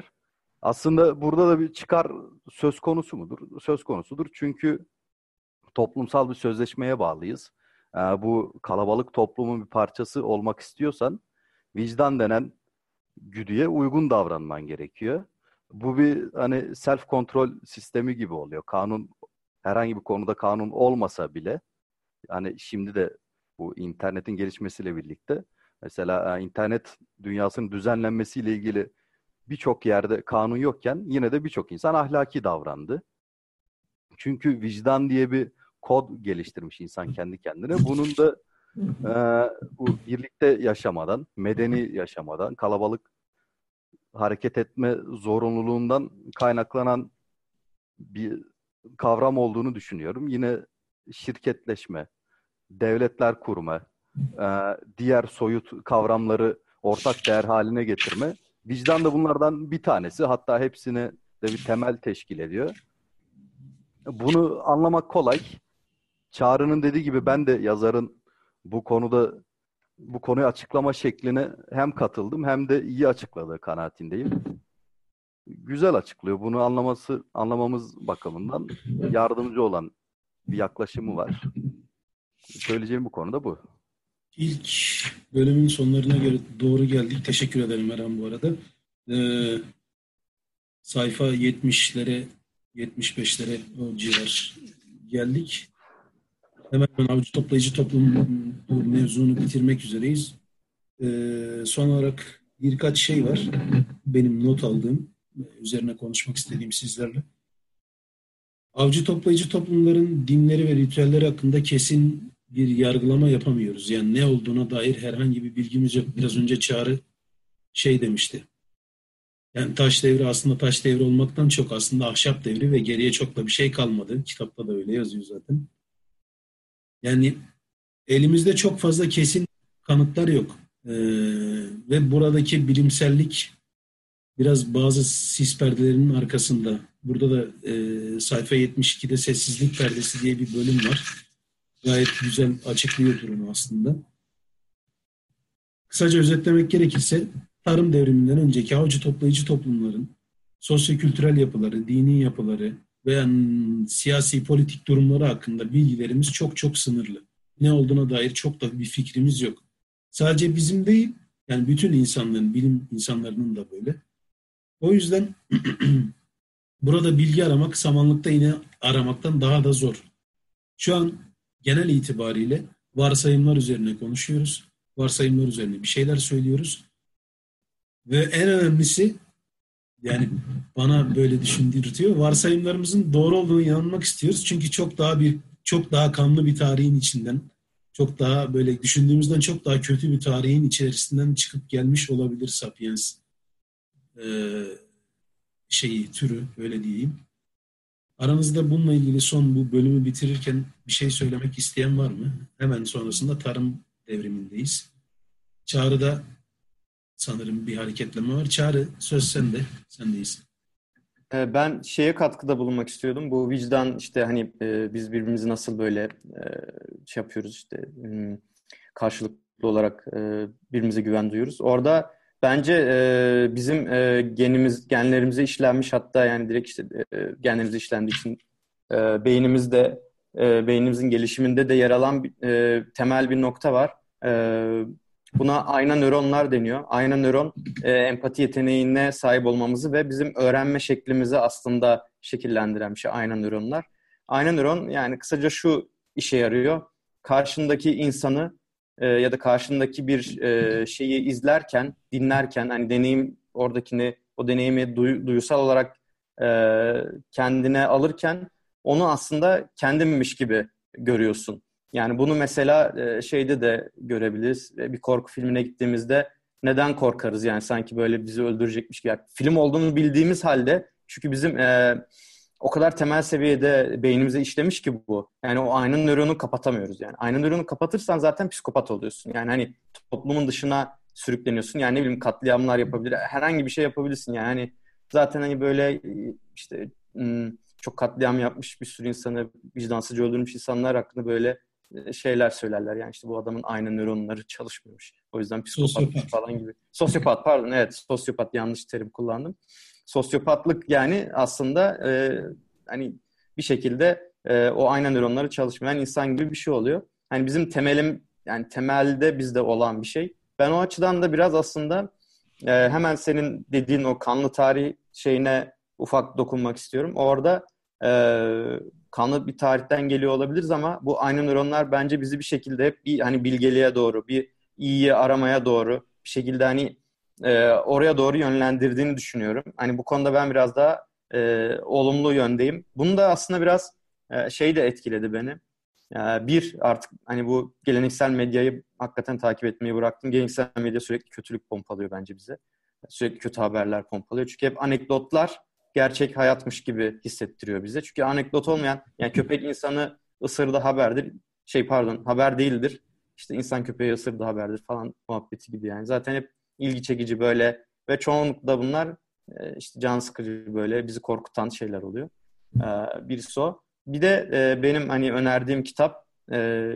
S2: Aslında burada da bir çıkar söz konusu mudur? Söz konusudur. Çünkü toplumsal bir sözleşmeye bağlıyız. E, bu kalabalık toplumun bir parçası olmak istiyorsan vicdan denen güdüye uygun davranman gerekiyor. Bu bir hani self kontrol sistemi gibi oluyor. Kanun herhangi bir konuda kanun olmasa bile hani şimdi de bu internetin gelişmesiyle birlikte mesela e, internet dünyasının düzenlenmesiyle ilgili birçok yerde kanun yokken yine de birçok insan ahlaki davrandı. Çünkü vicdan diye bir kod geliştirmiş insan kendi kendine. Bunun da e, bu birlikte yaşamadan, medeni yaşamadan, kalabalık hareket etme zorunluluğundan kaynaklanan bir kavram olduğunu düşünüyorum. Yine şirketleşme, devletler kurma, e, diğer soyut kavramları ortak değer haline getirme. Vicdan da bunlardan bir tanesi. Hatta hepsini de bir temel teşkil ediyor. Bunu anlamak kolay. Çağrı'nın dediği gibi ben de yazarın bu konuda bu konuyu açıklama şekline hem katıldım hem de iyi açıkladığı kanaatindeyim. Güzel açıklıyor. Bunu anlaması anlamamız bakımından yardımcı olan bir yaklaşımı var. Söyleyeceğim bu konuda bu.
S1: İlk bölümün sonlarına göre doğru geldik. Teşekkür ederim Eren bu arada. Ee, sayfa 70'lere 75'lere o civar geldik. Hemen avcı toplayıcı toplum bu mevzunu bitirmek üzereyiz. Ee, son olarak birkaç şey var. Benim not aldığım, üzerine konuşmak istediğim sizlerle. Avcı toplayıcı toplumların dinleri ve ritüelleri hakkında kesin bir yargılama yapamıyoruz. Yani ne olduğuna dair herhangi bir bilgimiz yok. Biraz önce Çağrı şey demişti. Yani taş devri aslında taş devri olmaktan çok aslında ahşap devri ve geriye çok da bir şey kalmadı. Kitapta da öyle yazıyor zaten. Yani elimizde çok fazla kesin kanıtlar yok. Ee, ve buradaki bilimsellik biraz bazı sis perdelerinin arkasında. Burada da e, sayfa 72'de sessizlik perdesi diye bir bölüm var. Gayet güzel açıklıyor durumu aslında. Kısaca özetlemek gerekirse tarım devriminden önceki avcı toplayıcı toplumların sosyokültürel yapıları, dini yapıları veya siyasi politik durumları hakkında bilgilerimiz çok çok sınırlı. Ne olduğuna dair çok da bir fikrimiz yok. Sadece bizim değil, yani bütün insanların, bilim insanlarının da böyle. O yüzden burada bilgi aramak samanlıkta yine aramaktan daha da zor. Şu an genel itibariyle varsayımlar üzerine konuşuyoruz. Varsayımlar üzerine bir şeyler söylüyoruz. Ve en önemlisi yani bana böyle düşündürtüyor. Varsayımlarımızın doğru olduğunu inanmak istiyoruz. Çünkü çok daha bir çok daha kanlı bir tarihin içinden, çok daha böyle düşündüğümüzden çok daha kötü bir tarihin içerisinden çıkıp gelmiş olabilir Sapiens ee, şeyi, türü öyle diyeyim. Aranızda bununla ilgili son bu bölümü bitirirken bir şey söylemek isteyen var mı? Hemen sonrasında tarım devrimindeyiz. Çağrı'da sanırım bir hareketleme var. Çağrı söz sende, sendeyiz.
S3: Ee, ben şeye katkıda bulunmak istiyordum. Bu vicdan işte hani e, biz birbirimizi nasıl böyle e, şey yapıyoruz işte karşılıklı olarak e, birbirimize güven duyuyoruz. Orada bence e, bizim e, genimiz genlerimize işlenmiş hatta yani direkt işte e, genlerimize işlendiği için e, beynimizde e, beynimizin gelişiminde de yer alan e, temel bir nokta var. E, Buna ayna nöronlar deniyor. Ayna nöron e, empati yeteneğine sahip olmamızı ve bizim öğrenme şeklimizi aslında şekillendiren bir şey ayna nöronlar. Ayna nöron yani kısaca şu işe yarıyor. Karşındaki insanı e, ya da karşındaki bir e, şeyi izlerken, dinlerken hani deneyim oradakini o deneyimi duy, duyusal olarak e, kendine alırken onu aslında kendimmiş gibi görüyorsun. Yani bunu mesela e, şeyde de görebiliriz. E, bir korku filmine gittiğimizde neden korkarız yani sanki böyle bizi öldürecekmiş gibi. Yani film olduğunu bildiğimiz halde çünkü bizim e, o kadar temel seviyede beynimize işlemiş ki bu. Yani o ayna nöronu kapatamıyoruz yani. Ayna nöronu kapatırsan zaten psikopat oluyorsun. Yani hani toplumun dışına sürükleniyorsun. Yani ne bileyim katliamlar yapabilir. Herhangi bir şey yapabilirsin. Yani hani zaten hani böyle işte çok katliam yapmış bir sürü insanı vicdansızca öldürmüş insanlar hakkında böyle e, şeyler söylerler. Yani işte bu adamın aynı nöronları çalışmıyormuş. O yüzden psikopat falan gibi. Sosyopat pardon evet sosyopat yanlış terim kullandım. Sosyopatlık yani aslında e, hani bir şekilde e, o aynı nöronları çalışmayan insan gibi bir şey oluyor. Hani bizim temelim yani temelde bizde olan bir şey. Ben o açıdan da biraz aslında e, hemen senin dediğin o kanlı tarih şeyine ufak dokunmak istiyorum. Orada e, kanlı bir tarihten geliyor olabiliriz ama bu aynı nöronlar bence bizi bir şekilde hep bir hani bilgeliğe doğru, bir iyiyi aramaya doğru bir şekilde hani e, oraya doğru yönlendirdiğini düşünüyorum. Hani bu konuda ben biraz daha e, olumlu yöndeyim. Bunu da aslında biraz e, şey de etkiledi beni. Yani bir artık hani bu geleneksel medyayı hakikaten takip etmeyi bıraktım. Geleneksel medya sürekli kötülük pompalıyor bence bize. Sürekli kötü haberler pompalıyor. Çünkü hep anekdotlar gerçek hayatmış gibi hissettiriyor bize. Çünkü anekdot olmayan yani köpek insanı ısırdı haberdir. Şey pardon haber değildir. İşte insan köpeği ısırdı haberdir falan muhabbeti gibi yani. Zaten hep ilgi çekici böyle ve çoğunlukla bunlar e, işte can sıkıcı böyle bizi korkutan şeyler oluyor. E, birisi o. Bir de e, benim hani önerdiğim kitap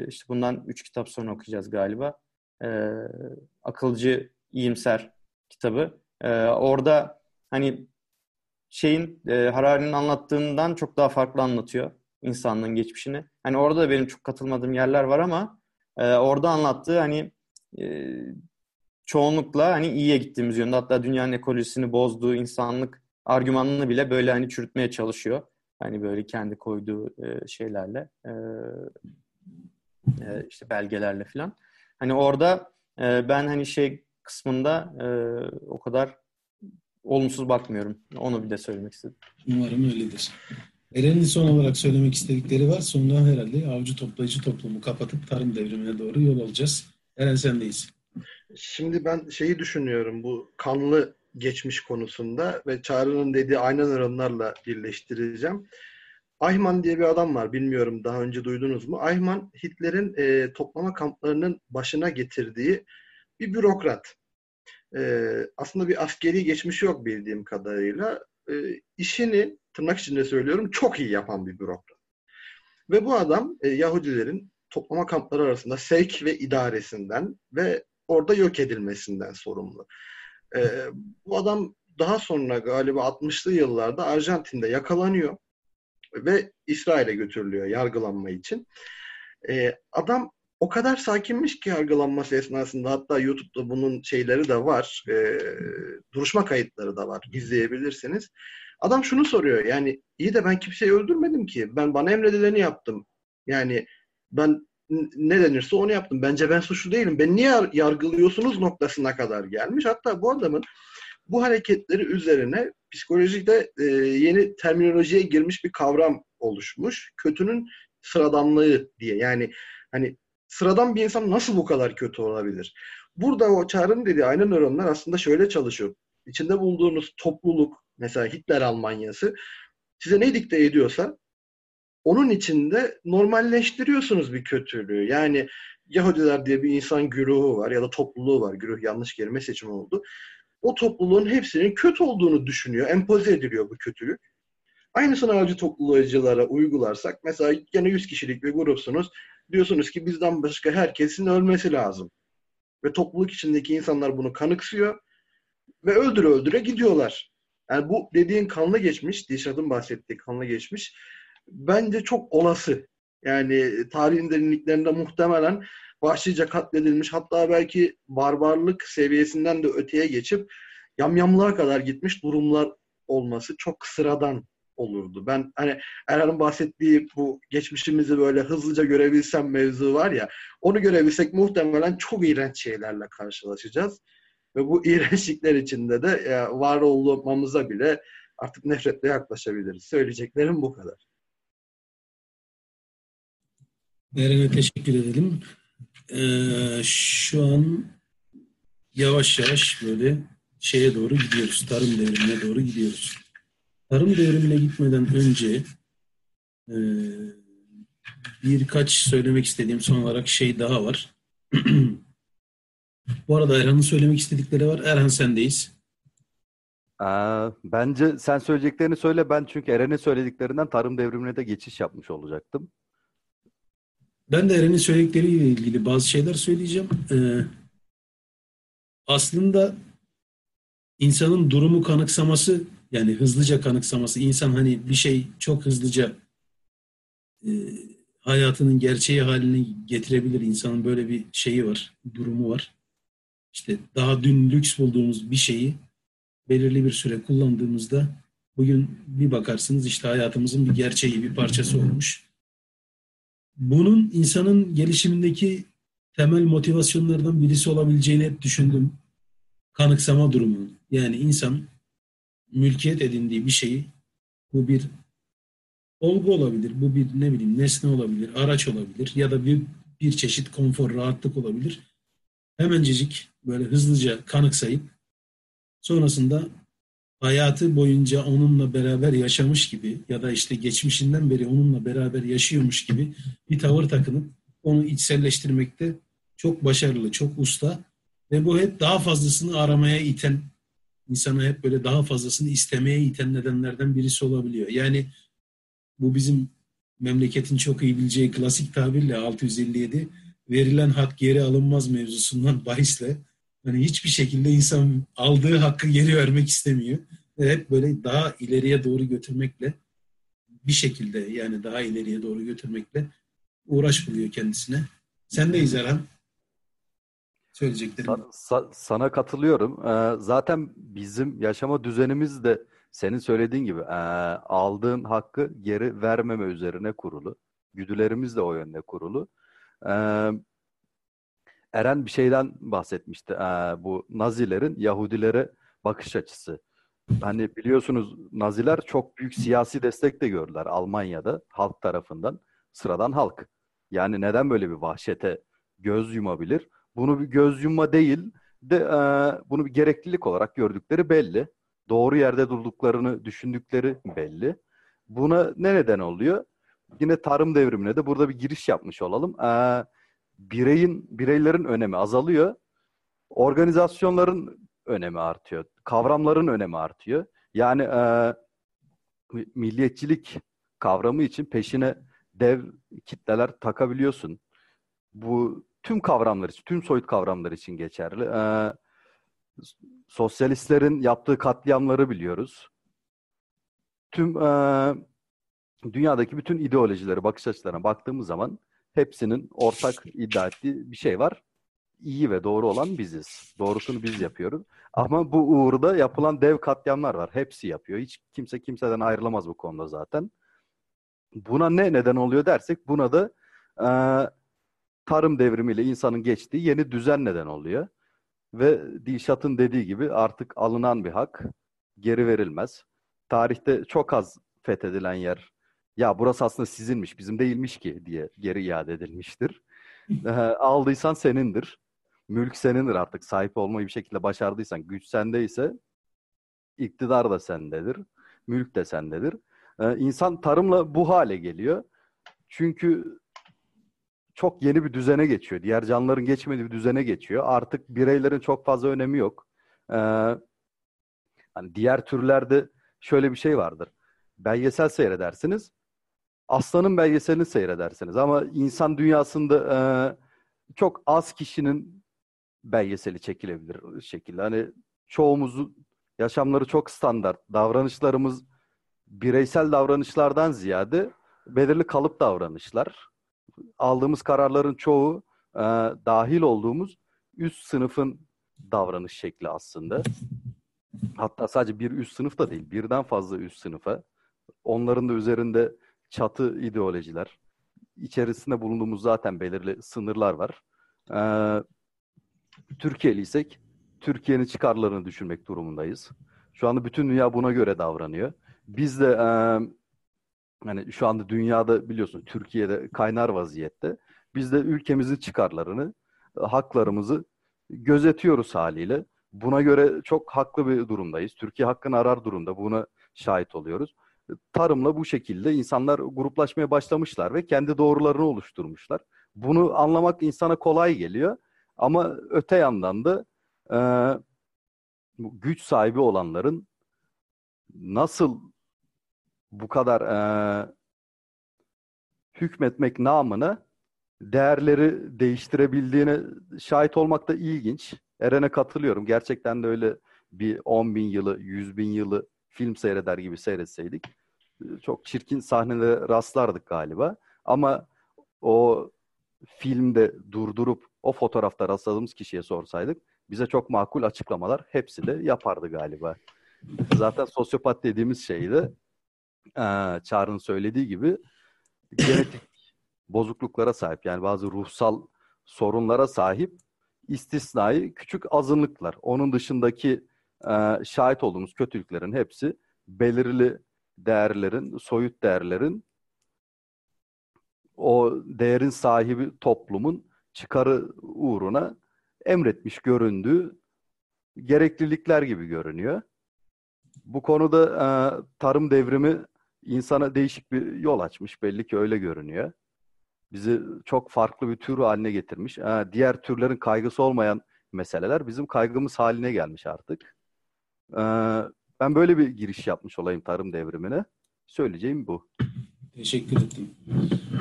S3: işte bundan üç kitap sonra okuyacağız galiba. Akılcı İyimser kitabı. Orada hani şeyin Harari'nin anlattığından çok daha farklı anlatıyor insanlığın geçmişini. Hani orada da benim çok katılmadığım yerler var ama orada anlattığı hani çoğunlukla hani iyiye gittiğimiz yönde hatta dünyanın ekolojisini bozduğu insanlık argümanını bile böyle hani çürütmeye çalışıyor. Hani böyle kendi koyduğu e, şeylerle e, e, işte belgelerle falan. Hani orada ben hani şey kısmında o kadar olumsuz bakmıyorum. Onu bir de söylemek istedim.
S1: Umarım öyledir. Eren'in son olarak söylemek istedikleri var. Sonra herhalde avcı toplayıcı toplumu kapatıp tarım devrimine doğru yol alacağız. Eren sendeyiz.
S4: Şimdi ben şeyi düşünüyorum bu kanlı geçmiş konusunda ve Çağrı'nın dediği ayna nöronlarla birleştireceğim. Ayman diye bir adam var. Bilmiyorum daha önce duydunuz mu? Ayman Hitler'in e, toplama kamplarının başına getirdiği bir bürokrat. E, aslında bir askeri geçmişi yok bildiğim kadarıyla. E, işini tırnak içinde söylüyorum çok iyi yapan bir bürokrat. Ve bu adam e, Yahudilerin toplama kampları arasında sevk ve idaresinden ve orada yok edilmesinden sorumlu. E, bu adam daha sonra galiba 60'lı yıllarda Arjantin'de yakalanıyor ve İsrail'e götürülüyor yargılanma için. E, adam o kadar sakinmiş ki yargılanması esnasında hatta YouTube'da bunun şeyleri de var. E, duruşma kayıtları da var. izleyebilirsiniz. Adam şunu soruyor yani iyi de ben kimseyi öldürmedim ki. Ben bana emredileni yaptım. Yani ben ne denirse onu yaptım. Bence ben suçlu değilim. Ben niye yargılıyorsunuz noktasına kadar gelmiş. Hatta bu adamın bu hareketleri üzerine psikolojide e, yeni terminolojiye girmiş bir kavram oluşmuş. Kötünün sıradanlığı diye. Yani hani sıradan bir insan nasıl bu kadar kötü olabilir? Burada o çağrının dediği aynı nöronlar aslında şöyle çalışıyor. İçinde bulduğunuz topluluk, mesela Hitler Almanyası size ne dikte ediyorsa onun içinde normalleştiriyorsunuz bir kötülüğü. Yani Yahudiler diye bir insan güruhu var ya da topluluğu var. Güruh yanlış kelime seçimi oldu. O topluluğun hepsinin kötü olduğunu düşünüyor. Empoze ediliyor bu kötülük. Aynısını avcı topluluğculara uygularsak mesela gene 100 kişilik bir grupsunuz. Diyorsunuz ki bizden başka herkesin ölmesi lazım. Ve topluluk içindeki insanlar bunu kanıksıyor ve öldüre öldüre gidiyorlar. Yani bu dediğin kanlı geçmiş, Dişat'ın bahsettiği kanlı geçmiş bence çok olası. Yani tarihin derinliklerinde muhtemelen vahşice katledilmiş hatta belki barbarlık seviyesinden de öteye geçip yamyamlığa kadar gitmiş durumlar olması çok sıradan olurdu. Ben hani Erhan'ın bahsettiği bu geçmişimizi böyle hızlıca görebilsem mevzu var ya onu görebilsek muhtemelen çok iğrenç şeylerle karşılaşacağız. Ve bu iğrençlikler içinde de ya, var olmamıza bile artık nefretle yaklaşabiliriz. Söyleyeceklerim bu kadar.
S1: Eren'e teşekkür edelim. Ee, şu an yavaş yavaş böyle şeye doğru gidiyoruz. Tarım devrimine doğru gidiyoruz. Tarım devrimine gitmeden önce e, birkaç söylemek istediğim son olarak şey daha var. Bu arada Erhan'ın söylemek istedikleri var. Erhan sendeyiz.
S2: Aa, bence sen söyleyeceklerini söyle. Ben çünkü Eren'in söylediklerinden tarım devrimine de geçiş yapmış olacaktım.
S1: Ben de Eren'in söyledikleriyle ilgili bazı şeyler söyleyeceğim. Ee, aslında insanın durumu kanıksaması yani hızlıca kanıksaması insan hani bir şey çok hızlıca e, hayatının gerçeği haline getirebilir. İnsanın böyle bir şeyi var, durumu var. İşte daha dün lüks bulduğumuz bir şeyi belirli bir süre kullandığımızda bugün bir bakarsınız işte hayatımızın bir gerçeği, bir parçası olmuş. Bunun insanın gelişimindeki temel motivasyonlardan birisi olabileceğini hep düşündüm. Kanıksama durumu. Yani insan mülkiyet edindiği bir şeyi bu bir olgu olabilir. Bu bir ne bileyim nesne olabilir, araç olabilir ya da bir bir çeşit konfor, rahatlık olabilir. Hemencecik böyle hızlıca kanıksayıp sonrasında hayatı boyunca onunla beraber yaşamış gibi ya da işte geçmişinden beri onunla beraber yaşıyormuş gibi bir tavır takınıp onu içselleştirmekte çok başarılı, çok usta ve bu hep daha fazlasını aramaya iten, insanı hep böyle daha fazlasını istemeye iten nedenlerden birisi olabiliyor. Yani bu bizim memleketin çok iyi bileceği klasik tabirle 657 verilen hak geri alınmaz mevzusundan bahisle hani hiçbir şekilde insan aldığı hakkı geri vermek istemiyor. Ve hep böyle daha ileriye doğru götürmekle bir şekilde yani daha ileriye doğru götürmekle uğraş buluyor kendisine. Sen de Erhan. Söyleyeceklerim.
S2: Sa- sa- sana katılıyorum. Ee, zaten bizim yaşama düzenimiz de senin söylediğin gibi e, aldığın hakkı geri vermeme üzerine kurulu. Güdülerimiz de o yönde kurulu. E, Eren bir şeyden bahsetmişti. E, bu Nazilerin Yahudilere bakış açısı. Hani biliyorsunuz Naziler çok büyük siyasi destek de gördüler Almanya'da halk tarafından. Sıradan halk. Yani neden böyle bir vahşete göz yumabilir? Bunu bir göz yumma değil de e, bunu bir gereklilik olarak gördükleri belli doğru yerde durduklarını düşündükleri belli. Buna ne neden oluyor? Yine tarım devrimine de burada bir giriş yapmış olalım. Ee, bireyin, bireylerin önemi azalıyor. Organizasyonların önemi artıyor. Kavramların önemi artıyor. Yani e, milliyetçilik kavramı için peşine dev kitleler takabiliyorsun. Bu tüm kavramlar için, tüm soyut kavramlar için geçerli. Ee, sosyalistlerin yaptığı katliamları biliyoruz. Tüm e, dünyadaki bütün ideolojileri, bakış açılarına baktığımız zaman hepsinin ortak iddia ettiği bir şey var. İyi ve doğru olan biziz. Doğrusunu biz yapıyoruz. Ama bu uğurda yapılan dev katliamlar var. Hepsi yapıyor. Hiç kimse kimseden ayrılamaz bu konuda zaten. Buna ne neden oluyor dersek buna da e, tarım devrimiyle insanın geçtiği yeni düzen neden oluyor. Ve Dilşat'ın dediği gibi artık alınan bir hak geri verilmez. Tarihte çok az fethedilen yer ya burası aslında sizinmiş, bizim değilmiş ki diye geri iade edilmiştir. e, aldıysan senindir. Mülk senindir artık. Sahip olmayı bir şekilde başardıysan, güç sendeyse iktidar da sendedir. Mülk de sendedir. E, insan tarımla bu hale geliyor. Çünkü çok yeni bir düzene geçiyor. Diğer canlıların geçmediği bir düzene geçiyor. Artık bireylerin çok fazla önemi yok. Ee, hani diğer türlerde şöyle bir şey vardır. Belgesel seyredersiniz. Aslanın belgeselini seyredersiniz. Ama insan dünyasında e, çok az kişinin belgeseli çekilebilir şekilde. Hani çoğumuzun yaşamları çok standart. Davranışlarımız bireysel davranışlardan ziyade belirli kalıp davranışlar aldığımız kararların çoğu e, dahil olduğumuz üst sınıfın davranış şekli aslında. Hatta sadece bir üst sınıf da değil, birden fazla üst sınıfa. Onların da üzerinde çatı ideolojiler. içerisinde bulunduğumuz zaten belirli sınırlar var. Ee, Türkiye'liysek Türkiye'nin çıkarlarını düşünmek durumundayız. Şu anda bütün dünya buna göre davranıyor. Biz de e, hani şu anda dünyada biliyorsun Türkiye'de kaynar vaziyette. Biz de ülkemizin çıkarlarını, haklarımızı gözetiyoruz haliyle. Buna göre çok haklı bir durumdayız. Türkiye hakkını arar durumda. Buna şahit oluyoruz. Tarımla bu şekilde insanlar gruplaşmaya başlamışlar ve kendi doğrularını oluşturmuşlar. Bunu anlamak insana kolay geliyor. Ama öte yandan da e, güç sahibi olanların nasıl bu kadar e, hükmetmek namına değerleri değiştirebildiğine şahit olmak da ilginç. Eren'e katılıyorum. Gerçekten de öyle bir 10 bin yılı, 100 bin yılı film seyreder gibi seyretseydik çok çirkin sahnelere rastlardık galiba. Ama o filmde durdurup o fotoğrafta rastladığımız kişiye sorsaydık bize çok makul açıklamalar hepsi de yapardı galiba. Zaten sosyopat dediğimiz şey de e, Çağrı'nın söylediği gibi genetik bozukluklara sahip yani bazı ruhsal sorunlara sahip istisnai küçük azınlıklar. Onun dışındaki e, şahit olduğumuz kötülüklerin hepsi belirli değerlerin, soyut değerlerin o değerin sahibi toplumun çıkarı uğruna emretmiş göründüğü gereklilikler gibi görünüyor. Bu konuda e, tarım devrimi insana değişik bir yol açmış. Belli ki öyle görünüyor. Bizi çok farklı bir tür haline getirmiş. E, diğer türlerin kaygısı olmayan meseleler bizim kaygımız haline gelmiş artık. E, ben böyle bir giriş yapmış olayım tarım devrimine. Söyleyeceğim bu.
S1: Teşekkür ettim.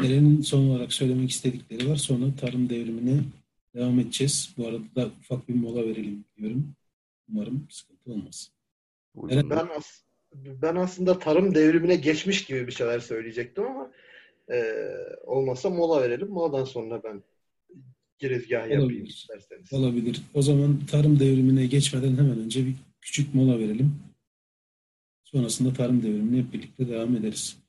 S1: Eren'in son olarak söylemek istedikleri var. Sonra tarım devrimine devam edeceğiz. Bu arada da ufak bir mola verelim diyorum. Umarım sıkıntı olmaz.
S2: Uygun.
S4: Ben as ben aslında tarım devrimine geçmiş gibi bir şeyler söyleyecektim ama e, olmasa mola verelim. Moladan sonra ben girizgah yapayım
S1: Olabilir.
S4: isterseniz.
S1: Olabilir. O zaman tarım devrimine geçmeden hemen önce bir küçük mola verelim. Sonrasında tarım devrimine hep birlikte devam ederiz.